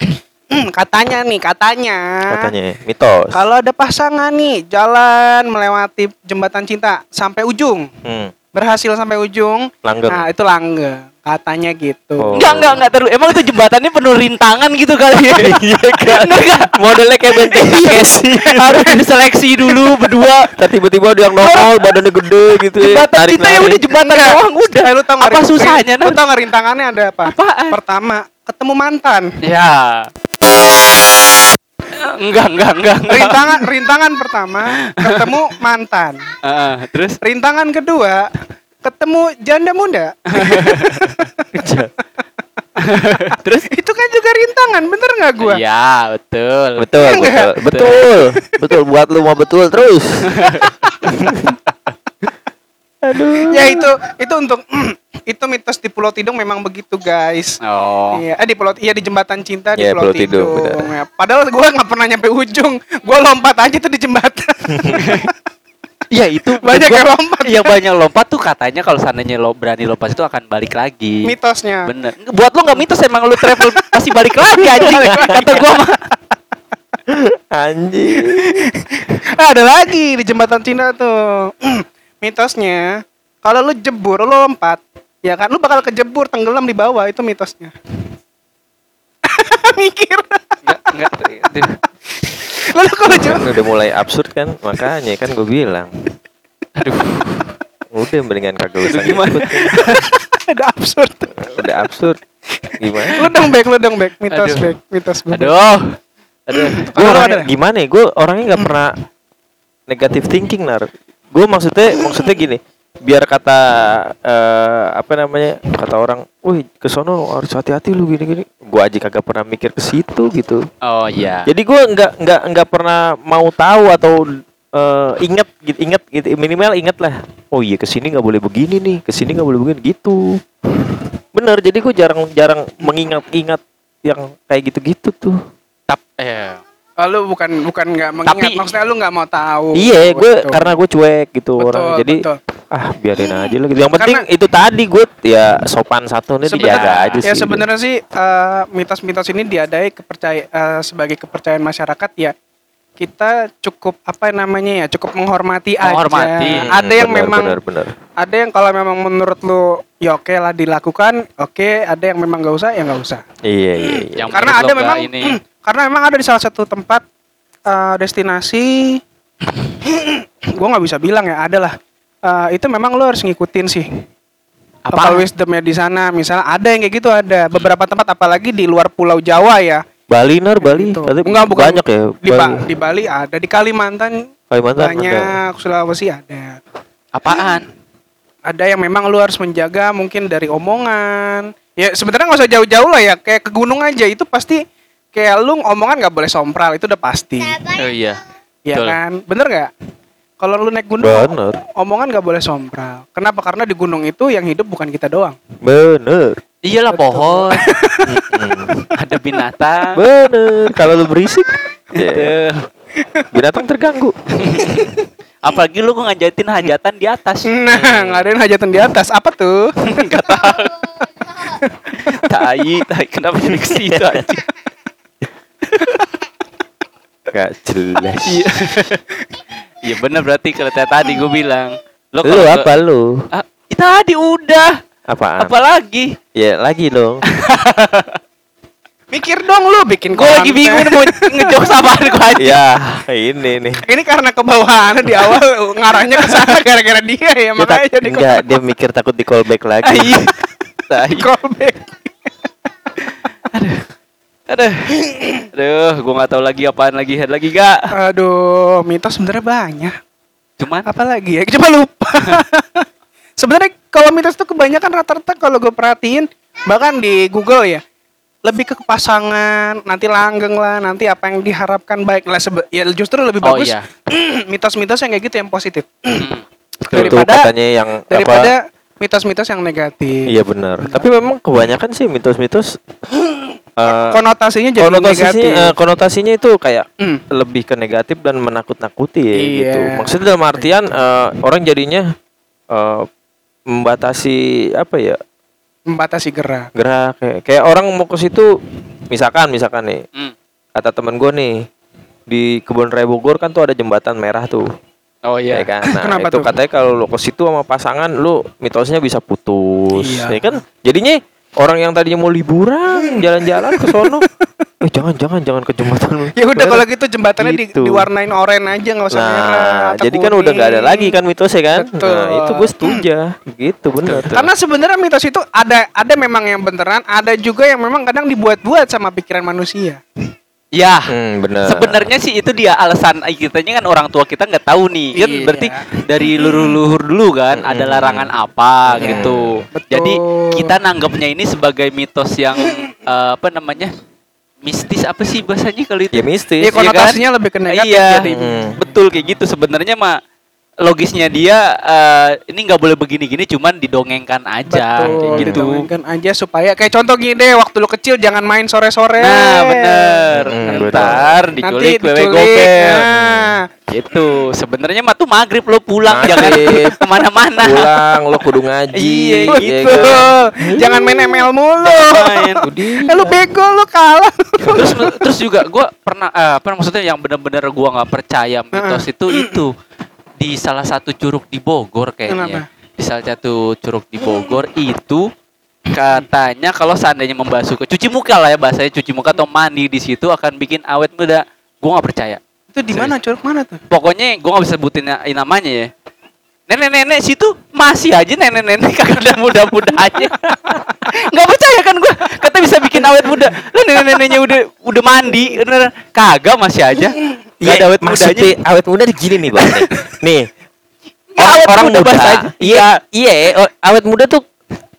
Speaker 3: hmm, katanya nih, katanya,
Speaker 2: Katanya mitos.
Speaker 3: kalau ada pasangan nih jalan melewati jembatan cinta sampai ujung,
Speaker 2: Hmm.
Speaker 3: Berhasil sampai ujung.
Speaker 2: Langgeng.
Speaker 3: Nah, itu langgeng. Katanya gitu.
Speaker 2: Oh.
Speaker 1: Enggak, enggak, enggak terlalu. Emang itu jembatannya penuh rintangan gitu kali ya? Iya kan? Enggak,
Speaker 2: Modelnya kayak benteng Casey.
Speaker 1: Harus diseleksi dulu berdua.
Speaker 2: Tiba-tiba dia yang nongol badannya gede gitu ya.
Speaker 1: Jembatan kita ya udah jembatan doang udah.
Speaker 3: Eh, lu tau nggak
Speaker 1: Apa susahnya,
Speaker 3: Lu nggak rintangannya ada apa?
Speaker 1: Apaan?
Speaker 3: Pertama, ketemu mantan.
Speaker 1: Ya. Enggak, enggak, enggak, enggak.
Speaker 3: Rintangan rintangan pertama, ketemu mantan.
Speaker 1: Heeh, terus
Speaker 3: Rintangan kedua, ketemu janda muda.
Speaker 1: terus
Speaker 3: itu kan juga rintangan, bener nggak gua?
Speaker 1: Iya, betul.
Speaker 2: Betul,
Speaker 3: Iya
Speaker 2: betul,
Speaker 3: nggak?
Speaker 2: betul, betul. Buat lu mau betul terus.
Speaker 3: Ya itu itu untuk itu mitos di Pulau Tidung memang begitu guys.
Speaker 1: Oh.
Speaker 3: Iya, eh, di Pulau iya di jembatan cinta di
Speaker 2: Iya,
Speaker 3: Pulau,
Speaker 2: Pulau Tidung,
Speaker 3: Tidung. Ya, padahal gua nggak pernah nyampe ujung. Gua lompat aja tuh di jembatan.
Speaker 1: Iya itu
Speaker 3: Banyak
Speaker 1: gua-
Speaker 3: yang lompat.
Speaker 1: Iya banyak lompat tuh katanya kalau seandainya lo berani lompat itu akan balik lagi.
Speaker 3: Mitosnya.
Speaker 1: Bener. Buat lo nggak mitos emang lo travel pasti balik lagi anjing. Kata gua mah.
Speaker 2: Anjing.
Speaker 3: Ada lagi di jembatan Cina tuh. mitosnya kalau lu jebur, lu lompat, ya kan lu bakal kejebur tenggelam di bawah itu mitosnya. Mikir.
Speaker 1: Enggak, enggak.
Speaker 3: Lu kalau jebur
Speaker 2: udah mulai absurd kan, makanya kan gue bilang. Aduh. Udah mendingan kagak usah
Speaker 1: gimana?
Speaker 3: ada absurd.
Speaker 2: Udah absurd. Gimana?
Speaker 3: Lu dong back, lu dong back, mitos
Speaker 1: Aduh.
Speaker 3: back, mitos back.
Speaker 1: Aduh. Aduh.
Speaker 2: Gue gimana ya? Gue orangnya nggak pernah negatif thinking nar. Gue maksudnya maksudnya gini. Biar kata eh, apa namanya kata orang, wih kesono harus hati-hati lu gini-gini. Gue aja kagak pernah mikir ke situ gitu.
Speaker 1: Oh iya.
Speaker 2: Jadi gue nggak nggak nggak pernah mau tahu atau eh, inget gitu inget gitu minimal inget lah. Oh iya ke sini nggak boleh begini nih, ke sini nggak boleh begini gitu. Bener. Jadi gue jarang jarang mengingat-ingat yang kayak gitu-gitu tuh.
Speaker 1: Tap eh
Speaker 3: Oh, lu bukan bukan nggak mengingat,
Speaker 1: Tapi-
Speaker 3: maksudnya lu nggak mau tahu.
Speaker 2: Iya, gue
Speaker 3: Betul.
Speaker 2: karena gue cuek gitu
Speaker 3: Betul,
Speaker 2: orang. Jadi
Speaker 3: betul.
Speaker 2: ah biarin aja lah gitu. Yang penting
Speaker 3: Karena-
Speaker 2: itu tadi gue ya sopan satu nih
Speaker 3: Sebenarnya-
Speaker 2: dijaga aja sih.
Speaker 3: Ya sebenarnya sih eh, mitos-mitos ini diadai kepercaya eh, sebagai kepercayaan masyarakat ya kita cukup apa namanya ya cukup menghormati,
Speaker 1: Menghormati.
Speaker 3: aja. Ada yang
Speaker 2: benar,
Speaker 3: memang
Speaker 2: benar, benar.
Speaker 3: ada yang kalau memang menurut lu ya oke lah dilakukan, oke. Ada yang memang gak usah ya nggak usah.
Speaker 2: Iya, iya, iya.
Speaker 1: Yang
Speaker 3: karena ada memang
Speaker 1: nggak ini.
Speaker 3: karena memang ada di salah satu tempat eh, destinasi gua nggak bisa bilang ya ada lah Eh, itu memang lo harus ngikutin sih
Speaker 1: Apa?
Speaker 3: local wisdomnya di sana misalnya ada yang kayak gitu ada beberapa tempat apalagi di luar pulau Jawa ya
Speaker 2: Bali nar Bali.
Speaker 3: Gitu.
Speaker 2: Tapi
Speaker 3: Enggak, bukan.
Speaker 2: banyak ya.
Speaker 3: di, Ba-
Speaker 2: Bali.
Speaker 3: di Bali ada di Kalimantan
Speaker 2: Kalimantan ada.
Speaker 3: banyak Sulawesi ada
Speaker 1: Apaan?
Speaker 3: ada yang memang lu harus menjaga mungkin dari omongan ya sebenarnya nggak usah jauh-jauh lah ya kayak ke gunung aja itu pasti kayak lu omongan nggak boleh sompral itu udah pasti
Speaker 1: Oh iya.
Speaker 3: ya
Speaker 1: Betul.
Speaker 3: kan bener nggak kalau lu naik gunung
Speaker 2: Bener.
Speaker 3: omongan nggak boleh sompral kenapa karena di gunung itu yang hidup bukan kita doang
Speaker 2: Bener.
Speaker 1: Iyalah
Speaker 3: Betul.
Speaker 1: pohon. Ada binatang.
Speaker 2: Bener. Kalau lu berisik, ya, binatang terganggu.
Speaker 1: Apalagi lu ngajatin hajatan di atas.
Speaker 3: nah nggak ada yang hajatan di atas apa tuh
Speaker 1: Enggak tahu. tai, tai kenapa jadi ke situ aja?
Speaker 2: Gak jelas.
Speaker 1: Iya. Iya bener berarti kalau tadi gue bilang. Lo
Speaker 2: Lu apa lu?
Speaker 1: Ah, tadi udah.
Speaker 2: Apaan?
Speaker 1: Apalagi?
Speaker 2: Ya lagi dong.
Speaker 3: mikir dong lu bikin
Speaker 1: Gue lagi bingung mau ngejok apaan gue aja.
Speaker 2: ya ini nih.
Speaker 3: ini karena kebawahannya di awal ngarahnya ke sana gara-gara dia ya makanya jadi
Speaker 2: enggak, dia mikir takut di callback lagi.
Speaker 1: Iya. Tai.
Speaker 3: callback
Speaker 1: Aduh. Aduh, gue gak tahu lagi apaan lagi head lagi gak.
Speaker 3: aduh mitos sebenarnya banyak
Speaker 1: Cuman
Speaker 3: apa lagi ya coba lupa sebenarnya kalau mitos itu kebanyakan rata-rata kalau gue perhatiin bahkan di Google ya lebih ke pasangan nanti langgeng lah nanti apa yang diharapkan baik lah sebe- ya justru lebih
Speaker 1: Oh,
Speaker 3: bagus
Speaker 1: iya.
Speaker 3: mitos-mitos yang kayak gitu yang positif
Speaker 1: hmm,
Speaker 2: Itu
Speaker 3: daripada
Speaker 2: katanya yang apa?
Speaker 3: Mitos-mitos yang negatif
Speaker 2: Iya benar. Tapi memang kebanyakan sih mitos-mitos eh,
Speaker 3: konotasinya jadi
Speaker 2: konotasinya
Speaker 3: negatif
Speaker 2: eh, konotasinya itu kayak
Speaker 3: Hmm.
Speaker 2: lebih ke negatif dan menakut-nakuti ya,
Speaker 3: Iya.
Speaker 2: gitu. Maksudnya dalam artian eh, orang jadinya eh, membatasi apa ya
Speaker 3: membatasi gerak
Speaker 2: gerak kayak kayak orang mau ke situ misalkan misalkan nih
Speaker 1: hmm.
Speaker 2: kata temen gue nih di kebun raya Bogor kan tuh ada jembatan merah tuh
Speaker 1: Oh
Speaker 2: ya
Speaker 1: iya.
Speaker 2: kan nah
Speaker 3: Kenapa
Speaker 2: itu
Speaker 3: tuh?
Speaker 2: katanya kalau lu ke situ sama pasangan lu mitosnya bisa putus
Speaker 3: Iya.
Speaker 2: ya kan jadinya orang yang tadinya mau liburan jalan-jalan ke sono eh jangan jangan jangan ke jembatan
Speaker 3: Ya udah
Speaker 2: merah.
Speaker 3: kalau gitu jembatannya di-
Speaker 2: Gitu.
Speaker 3: diwarnain oranye aja nggak usah merah.
Speaker 2: nah
Speaker 3: atau
Speaker 2: jadi kan udah nggak ada
Speaker 3: kuning.
Speaker 2: lagi kan mitosnya kan
Speaker 3: Betul.
Speaker 2: nah itu gue setuju gitu bener
Speaker 3: Karena sebenarnya mitos itu ada ada memang yang beneran, ada juga yang memang kadang dibuat-buat sama pikiran manusia.
Speaker 1: Ya.
Speaker 2: hmm, bener
Speaker 1: Sebenarnya sih itu dia alasan kitanya kan orang tua kita nggak tahu nih. Kan
Speaker 3: Iya.
Speaker 1: berarti dari leluhur dulu kan ada
Speaker 2: Mm-mm.
Speaker 1: larangan apa
Speaker 3: Iya.
Speaker 1: gitu.
Speaker 3: Betul.
Speaker 1: Jadi kita nanggapnya ini sebagai mitos yang eh, apa namanya? mistis apa sih bahasanya kalau itu?
Speaker 2: ya mistis
Speaker 3: Iya
Speaker 1: kon-
Speaker 3: konotasinya lebih ke negatif
Speaker 1: Iya.
Speaker 3: jadi.
Speaker 2: Hmm.
Speaker 1: Betul kayak gitu sebenarnya mah logisnya dia eh, ini nggak boleh begini-gini cuman didongengkan aja kayak
Speaker 3: Betul,
Speaker 1: gitu.
Speaker 3: didongengkan aja supaya kayak contoh gini deh, waktu lu kecil jangan main sore-sore.
Speaker 1: Nah, bener.
Speaker 2: Hmm,
Speaker 1: Ntar diculik wewe gopel.
Speaker 3: Nah,
Speaker 1: Gitu. Sebenarnya mah tuh maghrib lo pulang jangan
Speaker 2: Maghrib.
Speaker 1: ke mana-mana.
Speaker 2: pulang lo kudu ngaji
Speaker 1: Iya,
Speaker 2: ya
Speaker 1: gitu.
Speaker 2: kan?
Speaker 3: Jangan main ML mulu.
Speaker 1: Main.
Speaker 3: Eh, lu bego lu kalah.
Speaker 1: terus terus juga gua pernah eh, apa maksudnya yang benar-benar gua nggak percaya mitos itu itu di salah satu curug di Bogor kayaknya.
Speaker 3: Kenapa?
Speaker 1: Di salah satu curug di Bogor itu katanya kalau seandainya membasuh ke cuci muka lah ya bahasanya cuci muka atau mandi di situ akan bikin awet muda. Gua nggak percaya.
Speaker 3: Itu di mana, Curug mana tuh?
Speaker 1: pokoknya gue nggak bisa sebutin na- namanya ya nenek-nenek situ masih aja nenek-nenek kagak ada muda-muda aja. Nggak percaya kan gue kata bisa bikin awet muda. Lu nenek-neneknya udah udah mandi. Bener kagak masih aja. Nggak ada awet mudanya
Speaker 2: maksudnya awet muda gini nih bang. Nih. nih
Speaker 1: Ya,
Speaker 2: orang,
Speaker 1: awet
Speaker 2: orang
Speaker 1: muda
Speaker 2: muda,
Speaker 1: aja.
Speaker 2: iya iya. o- awet muda tuh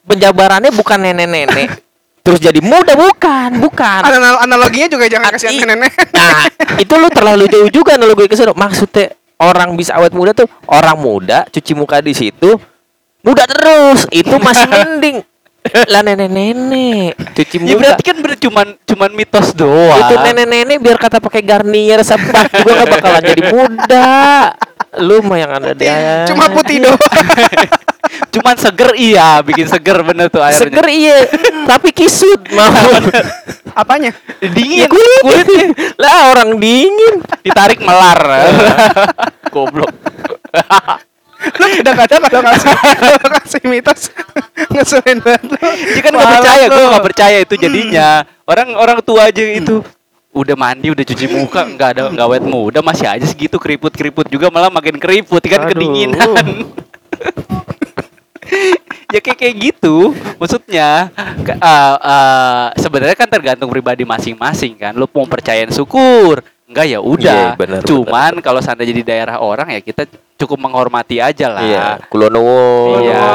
Speaker 2: penjabarannya bukan nenek-nenek. Terus jadi muda bukan bukan.
Speaker 3: Anal- analoginya juga jangan kasih
Speaker 2: I-
Speaker 3: nenek.
Speaker 2: nah itu lu terlalu jauh juga analogi ke sana. Maksudnya orang bisa awet muda tuh orang muda cuci muka di situ muda terus. Itu masih mending lah nenek-nenek. Cuci
Speaker 1: ya
Speaker 2: muka.
Speaker 1: berarti kan bener cuman cuman mitos doang.
Speaker 2: Itu nenek-nenek biar kata pakai garnier sebak juga gak bakalan jadi muda. Lu mah yang ada di
Speaker 3: Cuma putih doang.
Speaker 1: cuman seger iya. Bikin seger bener tuh airnya.
Speaker 2: Seger iya. Tapi kisut mau
Speaker 3: Apanya?
Speaker 1: dingin.
Speaker 2: Ya kulit.
Speaker 1: Kulitnya
Speaker 2: lah orang dingin.
Speaker 1: Ditarik melar. Goblok
Speaker 3: Lu kadang-kadang kalau kalau kasih mitos ngeselin banget.
Speaker 1: Dia kan nggak percaya, gue nggak percaya itu jadinya. Orang orang tua aja itu udah mandi, udah cuci muka, nggak ada nggak awet muda masih aja segitu keriput keriput juga malah makin keriput kan
Speaker 2: Aduh.
Speaker 1: kedinginan. ya kayak kayak gitu maksudnya uh, uh, sebenarnya kan tergantung pribadi masing-masing kan lu mau percayain syukur enggak ya udah
Speaker 2: Iya, benar,
Speaker 1: cuman kalau seandainya di daerah orang ya kita cukup menghormati aja lah
Speaker 2: iya kulonowo
Speaker 1: Iya.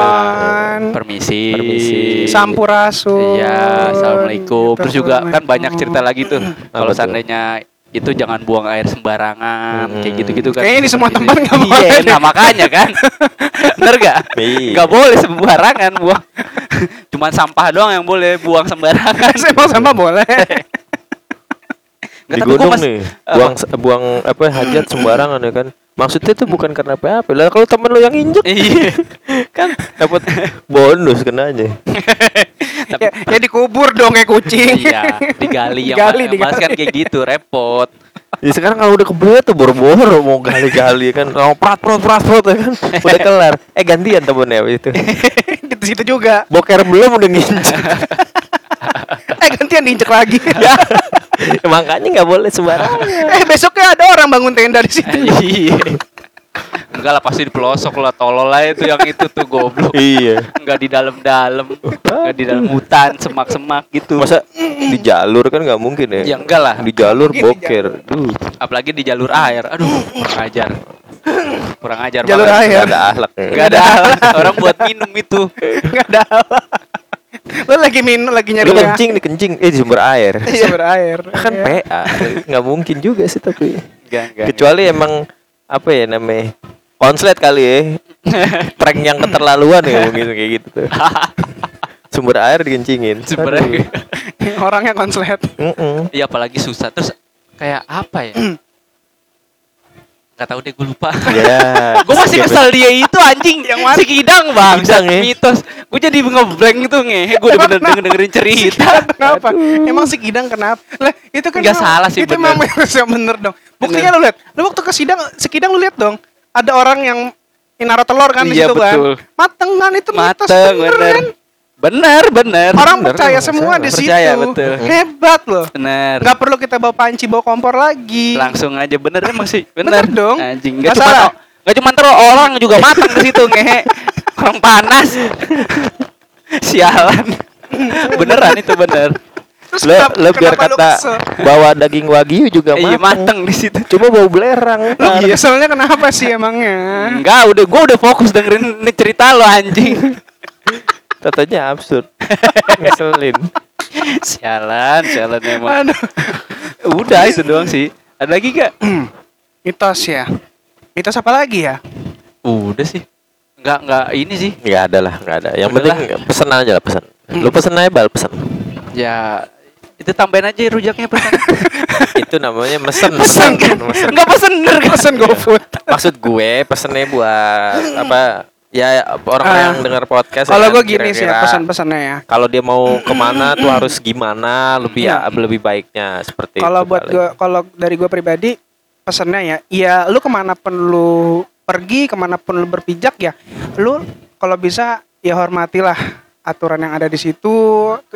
Speaker 1: Permisi.
Speaker 2: Permisi.
Speaker 3: Sampurasun.
Speaker 1: Iya, assalamualaikum. Terus juga kan banyak cerita lagi tuh. Kalau seandainya itu jangan buang air sembarangan,
Speaker 2: Mm-mm.
Speaker 1: kayak gitu-gitu kan.
Speaker 3: Kayaknya di semua
Speaker 1: Seperti
Speaker 3: tempat nggak boleh
Speaker 1: Iya, nah makanya kan. Bener gak?
Speaker 2: Iya.
Speaker 1: Gak boleh sembarangan buang. Cuman sampah doang yang boleh buang sembarangan.
Speaker 3: Emang sama boleh.
Speaker 2: di
Speaker 1: tapi gua
Speaker 2: gunung
Speaker 1: mas-
Speaker 2: nih
Speaker 1: apa?
Speaker 2: buang buang apa hajat sembarangan ya kan maksudnya itu bukan karena apa-apa lah kalau temen lo yang injek
Speaker 1: Iya.
Speaker 2: kan dapat bonus kenanya
Speaker 3: ya, ya dikubur dong kayak kucing.
Speaker 1: Iya, digali yang
Speaker 3: Digali,
Speaker 1: yang mas kan
Speaker 3: digali.
Speaker 1: kayak gitu, repot.
Speaker 2: ya sekarang kalau udah kebelet tuh boro-boro mau gali-gali kan mau prat prat prat prat ya kan udah kelar eh gantian temennya itu
Speaker 3: di situ juga.
Speaker 2: boker belum udah nginjek
Speaker 3: Gantian diinjek lagi.
Speaker 2: ya makanya nggak boleh sembarangan
Speaker 3: eh besoknya ada orang bangun tenda di situ.
Speaker 1: Iya. Enggak lah pasti di pelosok lah tolol lah itu yang itu tuh goblok.
Speaker 2: iya
Speaker 1: Enggak di dalam-dalam, enggak di dalam hutan, semak-semak gitu.
Speaker 2: masa di jalur kan nggak mungkin ya
Speaker 1: Ya enggak lah,
Speaker 2: di jalur
Speaker 3: Mungkin di
Speaker 2: boker Duh,
Speaker 1: apalagi di jalur air. Aduh, kurang ajar. Kurang ajar
Speaker 3: Jalur
Speaker 1: banget.
Speaker 3: air.
Speaker 2: nggak ada ahlak ya.
Speaker 1: Enggak ada orang buat minum itu.
Speaker 3: Enggak ada. Lo lagi minum lagi nyari
Speaker 2: lu kencing nih kencing eh di sumber air
Speaker 3: Iya berair.
Speaker 2: kan
Speaker 3: Iya.
Speaker 2: PA nggak mungkin juga sih tapi
Speaker 1: Enggak, enggak.
Speaker 2: kecuali emang apa ya namanya konslet kali ya prank yang keterlaluan ya mungkin kayak gitu tuh sumber air dikencingin
Speaker 1: Sumber air.
Speaker 3: Orangnya konslet.
Speaker 1: Iya apalagi susah. Terus kayak apa ya? Gak tahu deh gue lupa.
Speaker 2: ya
Speaker 1: gue masih kesel dia itu anjing yang si kidang bang
Speaker 2: Kidang, ya?
Speaker 1: mitos gue jadi ngeblank itu nge gue udah bener denger dengerin cerita
Speaker 3: Kenapa? Emang si Kidang kenapa? Lah, itu kan
Speaker 1: Nggak
Speaker 3: emang-
Speaker 1: salah sih,
Speaker 3: Itu
Speaker 1: bener.
Speaker 3: emang mitos yang bener dong. Buktinya lu lihat. Lu waktu ke sidang, si Kidang lu lihat dong. ada orang yang naruh telur kan di
Speaker 1: Iya,
Speaker 3: situ kan.
Speaker 1: betul.
Speaker 3: Mateng kan itu mitos
Speaker 1: Mateng
Speaker 3: bener
Speaker 1: bener.
Speaker 3: kan.
Speaker 1: Bener bener.
Speaker 3: Orang
Speaker 2: Bener,
Speaker 3: percaya
Speaker 2: bener,
Speaker 3: semua di situ.
Speaker 1: percaya, betul.
Speaker 3: Hebat loh.
Speaker 1: Bener.
Speaker 3: Nggak perlu kita bawa panci, bawa kompor lagi.
Speaker 1: Langsung aja bener emang sih.
Speaker 3: Bener
Speaker 1: Bener,
Speaker 3: dong.
Speaker 1: Anjing. Gak cuma
Speaker 3: salah.
Speaker 1: Gak cuma terus orang juga matang di situ ngehe. Orang panas. Sialan. Beneran itu bener.
Speaker 3: Terus
Speaker 2: Lo,
Speaker 3: kenapa-
Speaker 2: lo biar
Speaker 3: kenapa
Speaker 2: kata
Speaker 3: kesel?
Speaker 2: bawa daging wagyu juga
Speaker 1: Iya
Speaker 2: mateng.
Speaker 1: mateng di situ.
Speaker 2: Cuma bau belerang.
Speaker 3: Lu keselnya kenapa sih emangnya?
Speaker 1: Enggak, udah gua udah fokus dengerin cerita lo anjing.
Speaker 2: Tatanya absurd. Ngeselin.
Speaker 1: sialan, sialan emang.
Speaker 3: Aduh.
Speaker 1: Udah itu doang sih. Ada lagi gak?
Speaker 3: Mitos ya. Mitos apa lagi ya?
Speaker 1: Udah sih. Enggak, enggak ini sih.
Speaker 2: Nggak ada lah, nggak ada. Yang
Speaker 1: Udah
Speaker 2: penting pesan aja lah pesan. Lu pesan aja bal pesan.
Speaker 1: Ya itu tambahin aja rujaknya pesan.
Speaker 2: Itu namanya mesen.
Speaker 3: Pesan kan?
Speaker 2: mesen.
Speaker 1: Enggak pesen bener kan?
Speaker 3: Pesan GoFood.
Speaker 2: Maksud gue pesennya buat apa? Ya orang
Speaker 3: Ah.
Speaker 2: yang dengar podcast.
Speaker 3: Kalau
Speaker 2: ya,
Speaker 3: gue gini sih ya pesan-pesannya ya.
Speaker 2: Kalau dia mau ke mana tuh harus gimana lebih ya, lebih baiknya seperti
Speaker 3: Kalau
Speaker 2: itu
Speaker 3: buat gue, kalau dari gue pribadi pesannya ya, ya lu ke mana pun lu pergi, ke mana pun lu berpijak ya, lu kalau bisa ya hormatilah aturan yang ada di situ,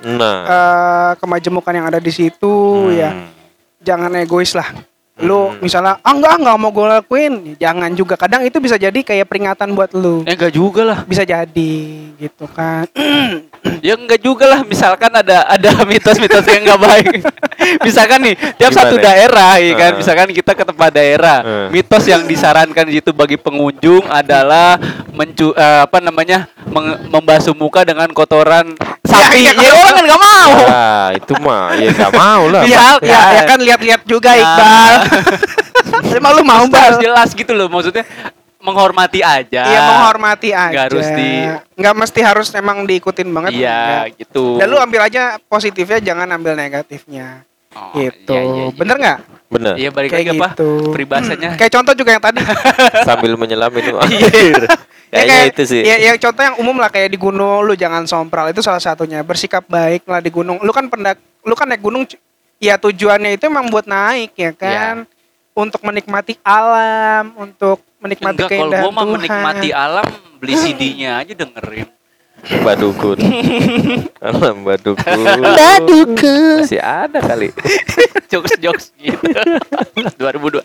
Speaker 2: Nah.
Speaker 3: eh, kemajemukan yang ada di situ ya.
Speaker 2: Hmm.
Speaker 3: Jangan egois lah. Lu
Speaker 2: Hmm.
Speaker 3: misalnya, ah enggak enggak mau gue lakuin, jangan juga. Kadang itu bisa jadi kayak peringatan buat lu.
Speaker 1: Ya enggak juga lah.
Speaker 3: Bisa jadi gitu kan.
Speaker 1: Ya enggak juga lah. Misalkan ada ada mitos-mitos yang enggak baik. Misalkan nih, tiap
Speaker 2: Gimana
Speaker 1: satu
Speaker 2: ya?
Speaker 1: daerah ya kan,
Speaker 2: Heeh.
Speaker 1: misalkan kita ke tempat daerah,
Speaker 2: Heeh.
Speaker 1: mitos yang disarankan di situ bagi pengunjung adalah mencu eh, apa namanya? meng- membasuh muka dengan kotoran sapi.
Speaker 3: ya,
Speaker 1: Ya, orang kan enggak mau.
Speaker 2: Ah, itu mah ya nggak mau lah.
Speaker 3: ya,
Speaker 2: Pak.
Speaker 3: ya, ya kan lihat-lihat juga
Speaker 1: Nah.
Speaker 3: Iqbal. Emang lu mau
Speaker 1: harus jelas gitu loh maksudnya menghormati aja.
Speaker 3: Iya menghormati aja.
Speaker 1: Nggak harus di-
Speaker 3: Nggak mesti harus emang diikutin banget.
Speaker 1: Iya,
Speaker 3: enggak.
Speaker 1: gitu.
Speaker 3: Dan lu ambil aja positifnya, jangan ambil negatifnya.
Speaker 1: Oh,
Speaker 3: gitu.
Speaker 1: iya, iya, iya.
Speaker 3: Bener nggak?
Speaker 2: Bener.
Speaker 1: Iya balik
Speaker 3: Kayak
Speaker 1: lagi apa?
Speaker 3: gitu.
Speaker 1: Peribahasanya.
Speaker 3: Kayak contoh juga yang tadi.
Speaker 2: Sambil menyelam itu.
Speaker 1: Iya.
Speaker 3: Ya,
Speaker 2: Kayaknya itu sih.
Speaker 3: Ya, ya contoh yang umum lah kayak di gunung lu jangan sompral itu salah satunya. Bersikap baik lah di gunung. Lu kan pendak lu kan naik gunung ya tujuannya itu emang buat naik ya kan. Untuk menikmati alam, untuk menikmati
Speaker 1: Enggak, kalau
Speaker 3: keindahan
Speaker 1: gua mah
Speaker 3: Tuhan.
Speaker 1: menikmati alam, beli CD-nya aja dengerin.
Speaker 2: Badukun. Alam badukun.
Speaker 3: Badukun.
Speaker 2: Masih ada kali.
Speaker 1: Jokes-jokes gitu. 2021.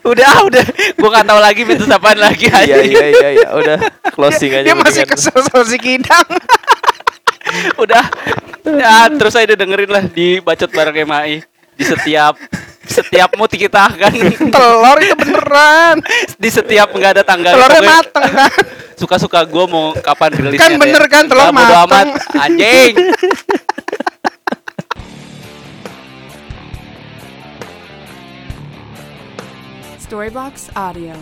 Speaker 1: udah, ah, udah. Gua nggak tahu lagi mitos apaan lagi aja.
Speaker 2: Iya iya iya iya. Udah closing aja.
Speaker 3: Dia masih kesel sama si Kidang.
Speaker 1: udah. Ya, terus aja dengerin lah di bacot bareng MAI di setiap setiap mood kita kan
Speaker 3: Telur itu beneran.
Speaker 1: di setiap nggak ada tanggal
Speaker 3: Telurnya mateng kan.
Speaker 1: suka-suka gue mau kapan rilisnya
Speaker 3: Kan bener
Speaker 1: deh.
Speaker 3: kan, telur mateng.
Speaker 1: amat anjing
Speaker 4: Storybox Audio.